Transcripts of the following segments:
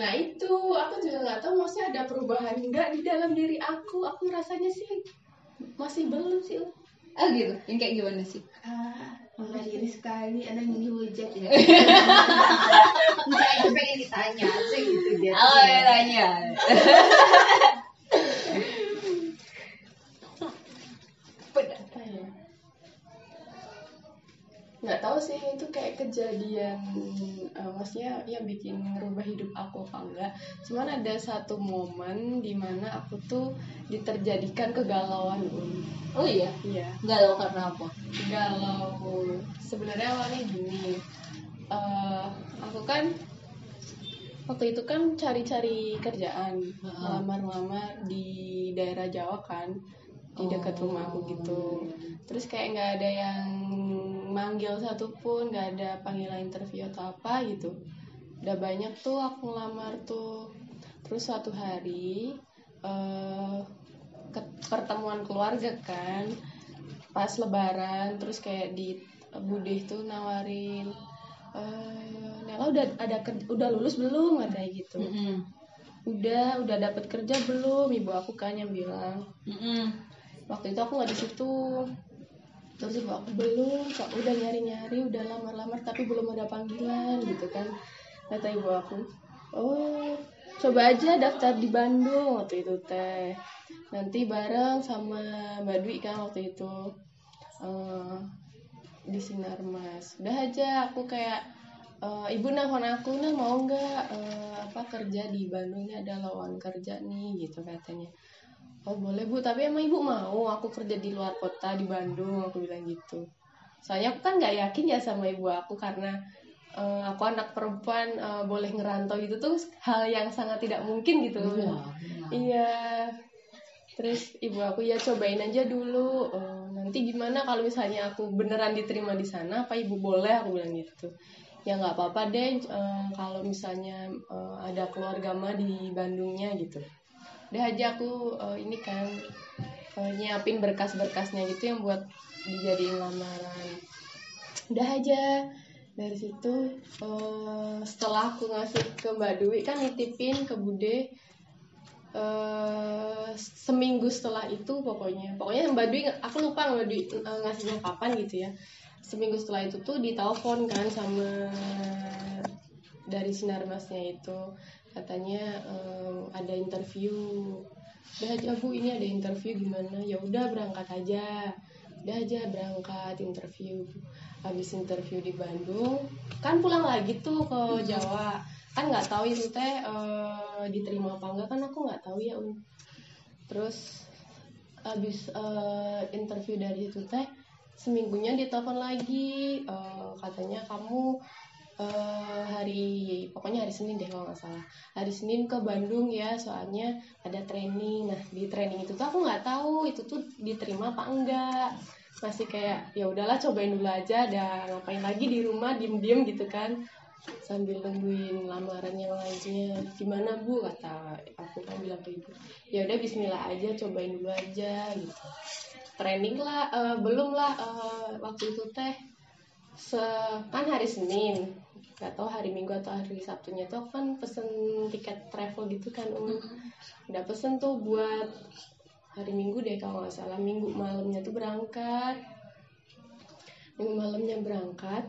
nah itu aku juga nggak tahu maksudnya ada perubahan enggak di dalam diri aku? Aku rasanya sih masih belum sih ah gitu? Yang kayak gimana sih? Ah, mengakhiri sekali anak yang dihujat ya. Enggak, itu pengen ditanya aja gitu dia. oh ya. tanya nggak tahu sih itu kayak kejadian eh, maksudnya ya bikin ngerubah hidup aku apa enggak cuman ada satu momen di mana aku tuh diterjadikan kegalauan um. oh iya iya galau karena apa galau sebenarnya awalnya gini eh, aku kan waktu itu kan cari-cari kerjaan Heeh. ngelamar-ngelamar di daerah Jawa kan di dekat Oh. rumah aku gitu terus kayak nggak ada yang manggil satupun nggak ada panggilan interview atau apa gitu. Udah banyak tuh aku ngelamar tuh. Terus suatu hari eh ke- pertemuan keluarga kan pas lebaran terus kayak di Budih tuh nawarin eh Nela udah ada udah lulus belum? katanya gitu. Mm-mm. udah udah dapat kerja belum? Ibu aku kan yang bilang. Mm-mm. waktu itu aku nggak di situ terus aku belum kok udah nyari nyari udah lamar lamar tapi belum ada panggilan gitu kan. Kata ibu aku oh coba aja daftar di Bandung waktu itu teh. Nanti bareng sama Mbak Dwi kan waktu itu. Eh, di Sinarmas. Udah aja aku kayak eh, ibu nelfon aku nah mau nggak eh, apa kerja di Bandung? Ini ada lowongan kerja nih gitu katanya oh boleh bu. Tapi emang ibu mau aku kerja di luar kota di Bandung. Aku bilang gitu. Soalnya aku kan nggak yakin ya sama ibu aku karena eh, aku anak perempuan eh, boleh ngerantau gitu tuh hal yang sangat tidak mungkin gitu. Iya, iya. Terus ibu aku ya cobain aja dulu. Eh, nanti gimana kalau misalnya aku beneran diterima di sana apa ibu boleh? Aku bilang gitu. Ya nggak apa-apa deh eh, kalau misalnya eh, ada keluarga mah di Bandungnya gitu udah aja aku eh, ini kan eh, nyiapin berkas-berkasnya gitu yang buat dijadiin lamaran. Udah aja. Dari situ eh, setelah aku ngasih ke Mbak Dwi kan nitipin ke Bude eh seminggu setelah itu pokoknya. Pokoknya Mbak Dwi aku lupa Mbak Dwi eh, ngasihnya kapan gitu ya. Seminggu setelah itu tuh ditelepon kan sama dari sinarmasnya itu. Katanya eh, ada interview. Udah aja bu ini ada interview gimana? Ya udah berangkat aja. Udah aja berangkat interview. Habis interview di Bandung kan pulang lagi tuh ke Jawa. Kan nggak tahu itu teh eh, diterima apa enggak kan aku nggak tahu ya Un. terus habis eh, interview dari itu teh seminggunya ditelepon lagi. Eh, katanya kamu eh, hari pokoknya hari Senin deh kalau nggak salah. Hari Senin ke Bandung ya soalnya ada training. Nah di training itu tuh aku nggak tahu itu tuh diterima apa enggak. Masih kayak ya udahlah cobain dulu aja. Ada ngapain lagi di rumah diem-diem gitu kan. Sambil nungguin lamaran yang lainnya. Gimana bu? Kata aku kan bilang ke ibu ya udah Bismillah aja cobain dulu aja gitu. Training lah eh, belum lah eh, waktu itu teh se kan hari Senin. Nggak tahu hari Minggu atau hari Sabtunya tuh aku kan pesen tiket travel gitu kan um udah pesen tuh buat hari Minggu deh kalau nggak salah. Minggu malamnya tuh berangkat. Minggu malamnya berangkat.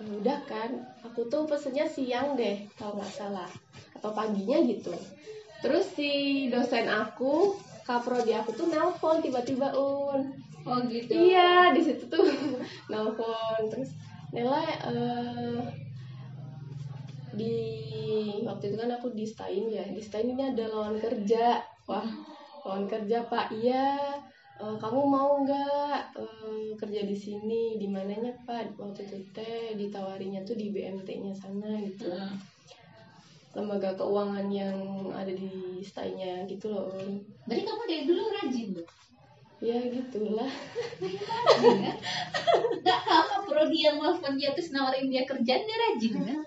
Eh, udah kan aku tuh pesennya siang deh kalau nggak salah. Atau paginya gitu. Terus si dosen aku kaprodi aku tuh nelpon tiba-tiba un. Oh gitu. Iya, di situ tuh nelpon terus Nela eh, di waktu itu kan aku di Stain ya. Di Stain ini ada lowongan kerja. Wah lowongan kerja pak. Iya eh, kamu mau nggak eh, kerja di sini? Di mananya pak? Waktu itu teh ditawarinya tuh di BMT-nya sana gitu. Heeh. lembaga keuangan yang ada di Stainnya gitu loh. Berarti kamu dari dulu rajin tuh ya gitulah. Nggak sama prodi yang nelfon dia terus nawarin dia kerjaan dia rajin kan?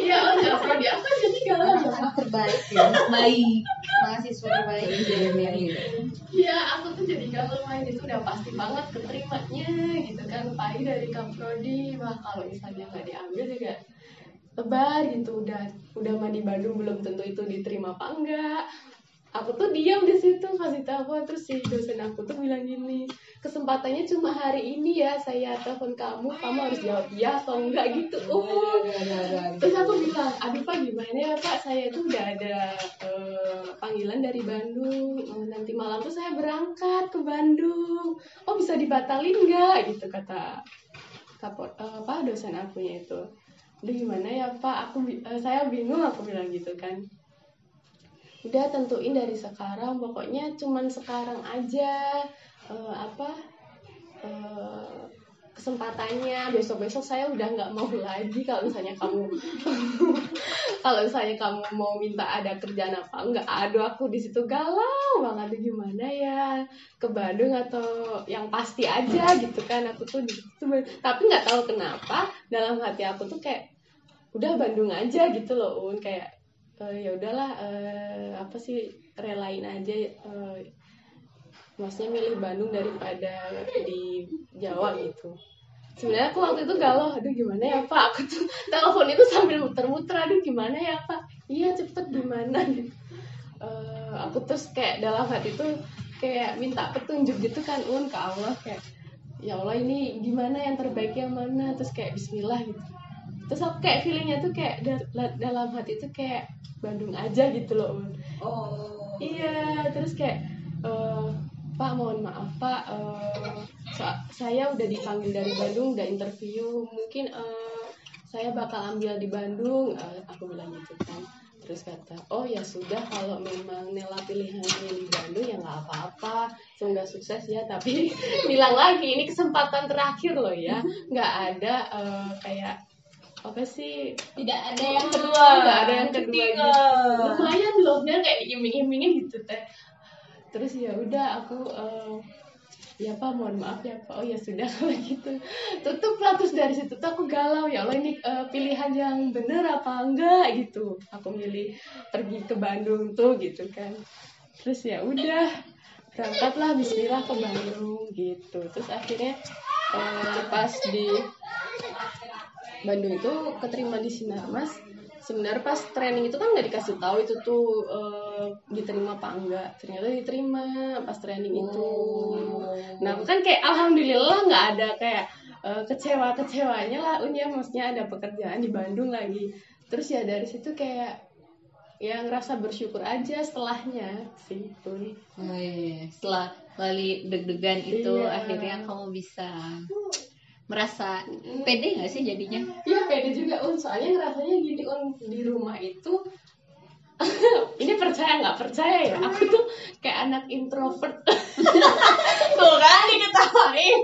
iya oh nggak perlu di aku jadi galau Anak terbaik ya. Baik. Mahasiswa terbaik di dunia ini. Iya, aku tuh jadi galau main itu udah pasti banget keterimanya gitu kan. Pagi dari Kaprodi, wah kalau misalnya nggak diambil juga lebar gitu udah udah mah di Bandung belum tentu itu diterima apa enggak aku tuh diam di situ kasih tahu terus si dosen aku tuh bilang gini kesempatannya cuma hari ini ya saya telepon kamu kamu harus jawab ya atau enggak gitu uh terus aku bilang aduh pak gimana ya pak? Saya itu udah ada eh, panggilan dari Bandung. Eh, nanti malam tuh saya berangkat ke Bandung. Oh bisa dibatalin nggak gitu kata kapor eh, apa dosen akunya itu. Aduh gimana ya pak? Aku eh, saya bingung aku bilang gitu kan udah tentuin dari sekarang pokoknya cuman sekarang aja eh, apa eh, kesempatannya. Besok besok saya udah nggak mau lagi kalau misalnya kamu kalau misalnya kamu mau minta ada kerjaan apa enggak aduh aku di situ galau banget. Gimana ya? Ke Bandung atau yang pasti aja gitu kan. Aku tuh di tapi nggak tahu kenapa dalam hati aku tuh kayak udah Bandung aja gitu loh un. Kayak eh, ya udahlah eh, apa sih relain aja eh, maksudnya milih Bandung daripada di Jawa gitu. Sebenarnya aku waktu itu galau aduh gimana ya pak? Aku tuh telepon itu sambil muter-muter aduh gimana ya pak? Iya cepet gimana? Gitu. Eh, aku terus kayak dalam hati tuh kayak minta petunjuk gitu kan un ke Allah kayak ya Allah ini gimana yang terbaik yang mana? Terus kayak Bismillah gitu terus aku kayak feelingnya tuh kayak da- dalam hati tuh kayak Bandung aja gitu loh un Oh. Iya, terus kayak eh, Pak mohon maaf Pak, sa- saya udah dipanggil dari Bandung, udah interview, mungkin eh, saya bakal ambil di Bandung, Eh, aku bilang gitu kan. Terus kata, oh ya sudah kalau memang Nela pilihannya di Bandung ya nggak apa-apa, semoga sukses ya. Tapi bilang lagi ini kesempatan terakhir loh ya, nggak ada eh, kayak apa sih? Tidak ada yang kedua. nggak ada yang kedua gitu. lumayan loh bener kayak diiming-imingin gitu teh. Terus ya udah aku eh, ya pak mohon maaf ya pak. Oh ya sudah kalau gitu. Tutup lah terus dari situ. Tuh aku galau ya Allah ini eh, pilihan yang bener apa enggak? gitu. Aku milih pergi ke Bandung tuh gitu kan. Terus ya udah berangkatlah Bismillah ke Bandung gitu. Terus akhirnya eh, pas di Bandung itu keterima di Sinarmas sebenarnya pas training itu kan nggak dikasih tahu itu tuh eh, diterima apa enggak. Ternyata diterima pas training itu. Nah aku kan kayak alhamdulillah nggak ada kayak kecewa kecewanya lah unya maksudnya ada pekerjaan di Bandung lagi. Terus ya dari situ kayak ya ngerasa bersyukur aja setelahnya. Sih itu Oh, iya. Setelah kali deg-degan itu Iya. akhirnya kamu bisa merasa pede nggak sih jadinya? Iya pede juga un. Soalnya ngerasanya gini un. Di rumah itu ini percaya nggak percaya ya? Aku tuh kayak anak introvert. Tuh kan diketawain.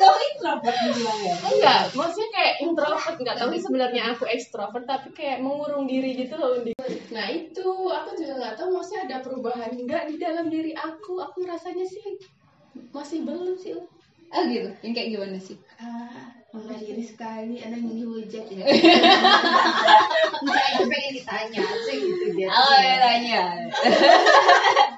Kamu introvert bilang ya? enggak maksudnya kayak introvert nggak tahu sih sebenarnya aku ekstrovert tapi kayak mengurung diri gitu loh nah itu aku juga nggak tahu maksudnya ada perubahan nggak di dalam diri aku. Aku ngerasanya sih masih belum sih Oh gitu. Yang kayak gimana sih? Ah, diri sekali, anak yang dihujat ya. Enggak, itu pengen ditanya aja gitu dia. Oh ya tanya.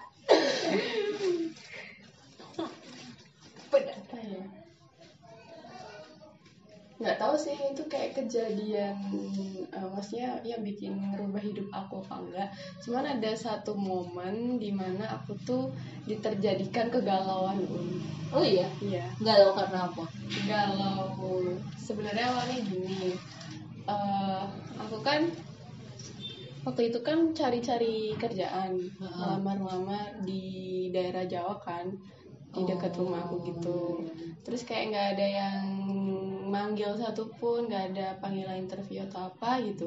nggak tahu sih itu kayak kejadian eh, maksudnya yang bikin ngerubah hidup aku apa enggak cuman ada satu momen di mana aku tuh diterjadikan kegalauan Un. Oh iya. iya Galau karena apa? galau sebenarnya awalnya gini eh, aku kan waktu itu kan cari-cari kerjaan Heeh. ngelamar-ngelamar di daerah Jawa kan di dekat Oh. rumah aku gitu terus kayak nggak ada yang manggil satupun nggak ada panggilan interview atau apa gitu.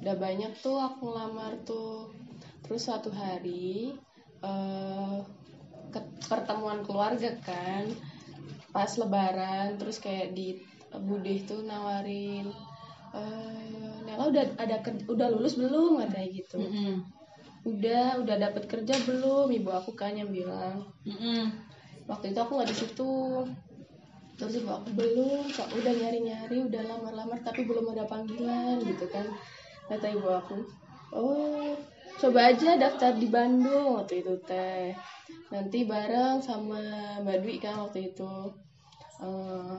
Udah banyak tuh aku ngelamar tuh. Terus suatu hari eh ke- pertemuan keluarga kan pas lebaran terus kayak di Budih tuh nawarin eh Nela udah ada udah lulus belum? katanya gitu. Mm-mm. udah udah dapat kerja belum? Ibu aku kan yang bilang. Mm-mm. waktu itu aku nggak di situ terus aku belum kok udah nyari nyari udah lamar lamar tapi belum ada panggilan gitu kan. Kata ibu aku oh coba aja daftar di Bandung waktu itu teh. Nanti bareng sama Mbak Dwi kan waktu itu. Eh,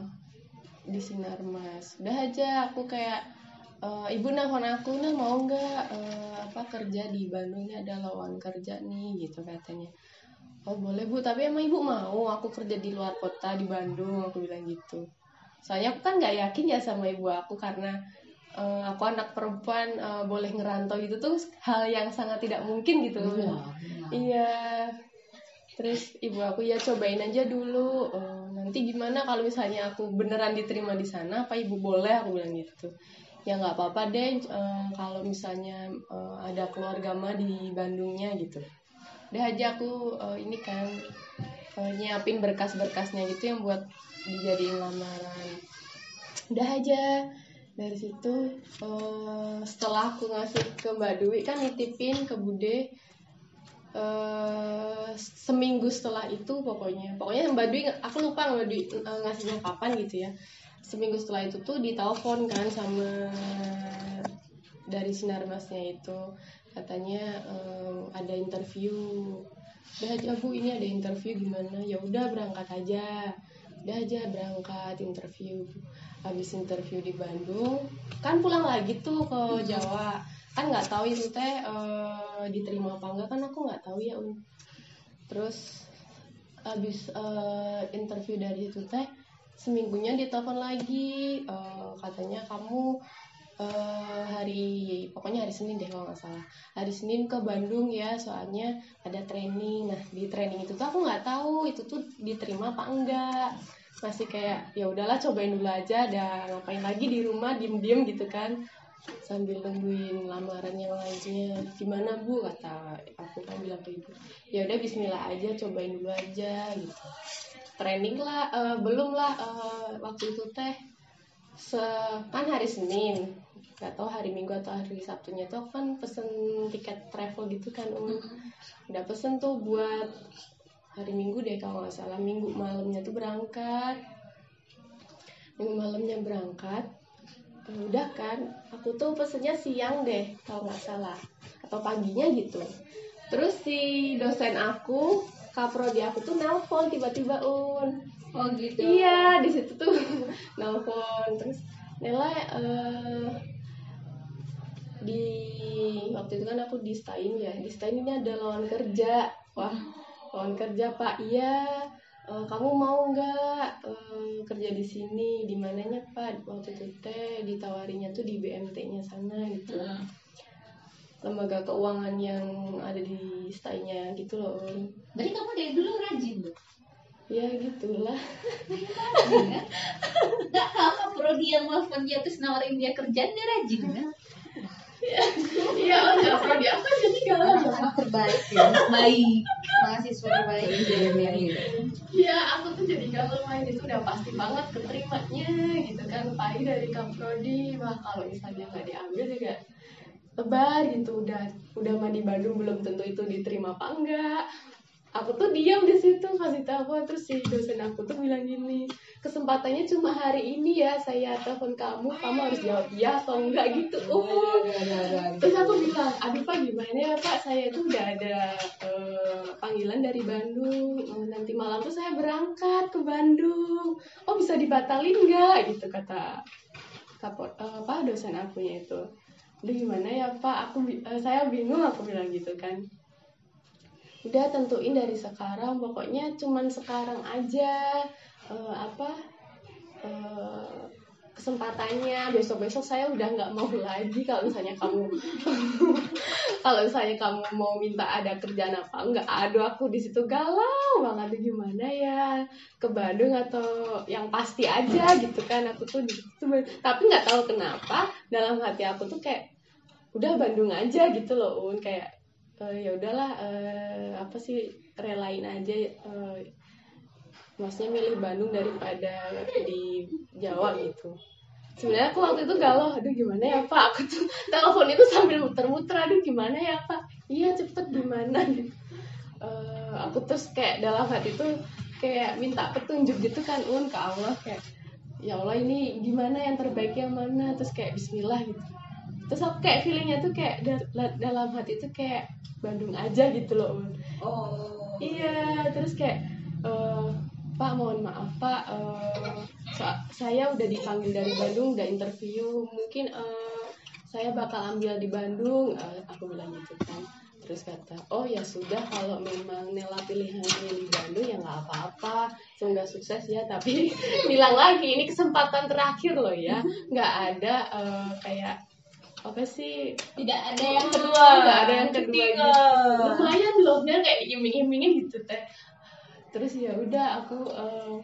di Sinarmas. Udah aja aku kayak "Eh, ibu nelfon aku nah mau nggak eh, apa kerja di Bandung? Ini ada lowongan kerja nih gitu katanya oh boleh bu. Tapi emang ibu mau. Aku kerja di luar kota di Bandung. Aku bilang gitu. Soalnya aku kan nggak yakin ya sama ibu aku karena eh, aku anak perempuan eh, boleh ngerantau gitu tuh hal yang sangat tidak mungkin gitu. Iya. Terus ibu aku ya cobain aja dulu. Eh, nanti gimana kalau misalnya aku beneran diterima di sana apa ibu boleh? Aku bilang gitu. Ya nggak apa-apa deh. Eh, kalau misalnya eh, ada keluarga mah di Bandungnya gitu udah aja aku eh, ini kan eh, nyiapin berkas-berkasnya gitu yang buat dijadiin lamaran. Udah aja. Dari situ eh, setelah aku ngasih ke Mbak Dwi kan nitipin ke Bude eh seminggu setelah itu pokoknya. Pokoknya Mbak Dwi aku lupa Mbak Dwi eh, ngasihnya kapan gitu ya. Seminggu setelah itu tuh ditelepon kan sama dari sinar masnya itu katanya eh, ada interview. Udah aja bu ini ada interview gimana? Ya udah berangkat aja. Udah aja berangkat interview. Habis interview di Bandung kan pulang lagi tuh ke Jawa. Kan nggak tahu itu teh eh, diterima apa enggak kan aku nggak tahu ya Un. terus habis eh, interview dari itu teh seminggunya ditelepon lagi. Eh, katanya kamu eh, hari pokoknya hari Senin deh kalau nggak salah. Hari Senin ke Bandung ya soalnya ada training. Nah di training itu tuh aku nggak tahu itu tuh diterima apa enggak. Masih kayak ya udahlah cobain dulu aja. Ada ngapain lagi di rumah diem-diem gitu kan. Sambil nungguin lamaran yang lainnya. Gimana bu? Kata aku kan bilang ke ibu ya udah Bismillah aja cobain dulu aja gitu. Training lah eh, belum lah eh, waktu itu teh se kan hari Senin. Nggak tahu hari Minggu atau hari Sabtunya tuh aku kan pesen tiket travel gitu kan um. udah pesen tuh buat hari Minggu deh kalau nggak salah. Minggu malamnya tuh berangkat. Minggu malamnya berangkat. Eh, udah kan aku tuh pesennya siang deh kalau nggak salah. Atau paginya gitu. Terus si dosen aku kaprodi aku tuh nelpon tiba-tiba un. Oh gitu. Iya, di situ tuh nelpon terus Nela eh, di waktu itu kan aku di Stain ya. Di Stain ini ada lowongan kerja. Wah lowongan kerja pak. Iya eh, kamu mau nggak eh, kerja di sini? Di mananya pak? Waktu itu teh ditawarinya tuh di BMT-nya sana gitu. Lembaga keuangan yang ada di Stainnya gitu loh. Berarti kamu dari dulu rajin tuh. Ya gitulah. Enggak kamu prodi yang nelfon dia terus nawarin dia kerjaan dia rajin kan? iya nggak perlu di aku jadi galau anak terbaik ya. Baik. Mahasiswa terbaik. Di JMR gitu Iya, aku tuh jadi galau main itu udah pasti banget keterimanya gitu kan. Pai dari kaprodi wah kalau misalnya nggak diambil juga lebar gitu. Udah udah mah di Bandung belum tentu itu diterima apa enggak aku tuh diam di situ kasih tahu terus si dosen aku tuh bilang gini kesempatannya cuma hari ini ya saya telepon kamu kamu harus jawab ya atau enggak gitu. Uh terus aku bilang aduh pak gimana ya pak? Saya itu udah ada eh, panggilan dari Bandung. Eh, nanti malam tuh saya berangkat ke Bandung. Oh bisa dibatalin nggak gitu kata kapot eh, apa dosen akunya itu. Aduh gimana ya pak? Aku eh, saya bingung aku bilang gitu kan udah tentuin dari sekarang pokoknya cuman sekarang aja eh, apa eh, kesempatannya. Besok besok saya udah nggak mau lagi kalau misalnya kamu kalau misalnya kamu mau minta ada kerjaan apa enggak aduh aku di situ galau banget. Gimana ya? Ke Bandung atau yang pasti aja gitu kan. Aku tuh di situ. Tapi nggak tahu kenapa dalam hati aku tuh kayak udah Bandung aja gitu loh un. Kayak eh, ya udahlah eh, apa sih relain aja eh, maksudnya milih Bandung daripada di Jawa gitu. Sebenarnya aku waktu itu galau aduh gimana ya pak? Aku tuh telepon itu sambil muter-muter aduh gimana ya pak? Iya cepet gimana? Gitu. Eh, aku terus kayak dalam hati tuh kayak minta petunjuk gitu kan un ke Allah kayak ya Allah ini gimana yang terbaik yang mana? Terus kayak Bismillah gitu. Terus aku kayak feelingnya tuh kayak da- dalam hati tuh kayak Bandung aja gitu loh un oh. Iya, terus kayak eh, Pak mohon maaf Pak, eh, sa- saya udah dipanggil dari Bandung, udah interview, mungkin eh, saya bakal ambil di Bandung. Eh, aku bilang gitu kan. Terus kata oh ya sudah kalau memang Nela pilihannya di Bandung ya nggak apa-apa. Semoga sukses ya. Tapi bilang lagi ini kesempatan terakhir loh ya. Nggak ada eh, kayak apa sih? Tidak ada yang kedua. nggak ada yang kedua Ketiga. gitu. Lumayan loh bener kayak diiming-imingin gitu teh. Terus ya udah aku eh,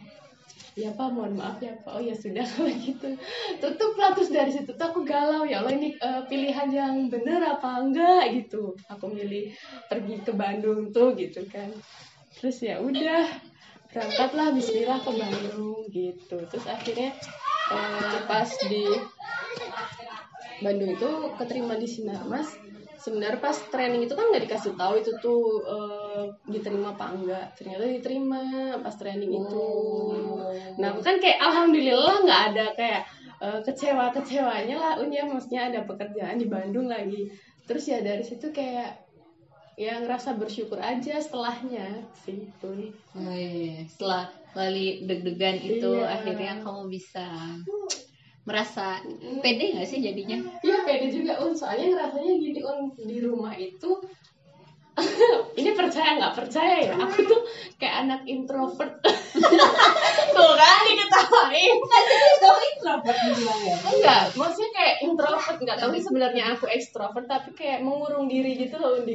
ya pak mohon maaf ya pak. Oh ya sudah kalau gitu. Tutup lah terus dari situ. Tuh aku galau ya Allah ini eh, pilihan yang bener apa enggak? gitu. Aku milih pergi ke Bandung tuh gitu kan. Terus ya udah berangkatlah Bismillah ke Bandung gitu. Terus akhirnya eh, pas di Bandung itu keterima di Sinarmas sebenarnya pas training itu kan nggak dikasih tahu itu tuh eh, diterima apa enggak. Ternyata diterima pas training itu. Nah kan kayak alhamdulillah nggak ada kayak kecewa kecewanya lah unya maksudnya ada pekerjaan di Bandung lagi. Terus ya dari situ kayak ya ngerasa bersyukur aja setelahnya sih itu Wih, setelah kali deg-degan itu Iya. akhirnya kamu bisa merasa pede nggak sih jadinya? Iya pede juga un. Soalnya ngerasanya gini un. Di rumah itu ini percaya nggak percaya ya? Aku tuh kayak anak introvert. Tuh kan diketawain. Kamu introvert dibilang ya? enggak maksudnya kayak introvert nggak tahu sebenarnya aku ekstrovert tapi kayak mengurung diri gitu loh di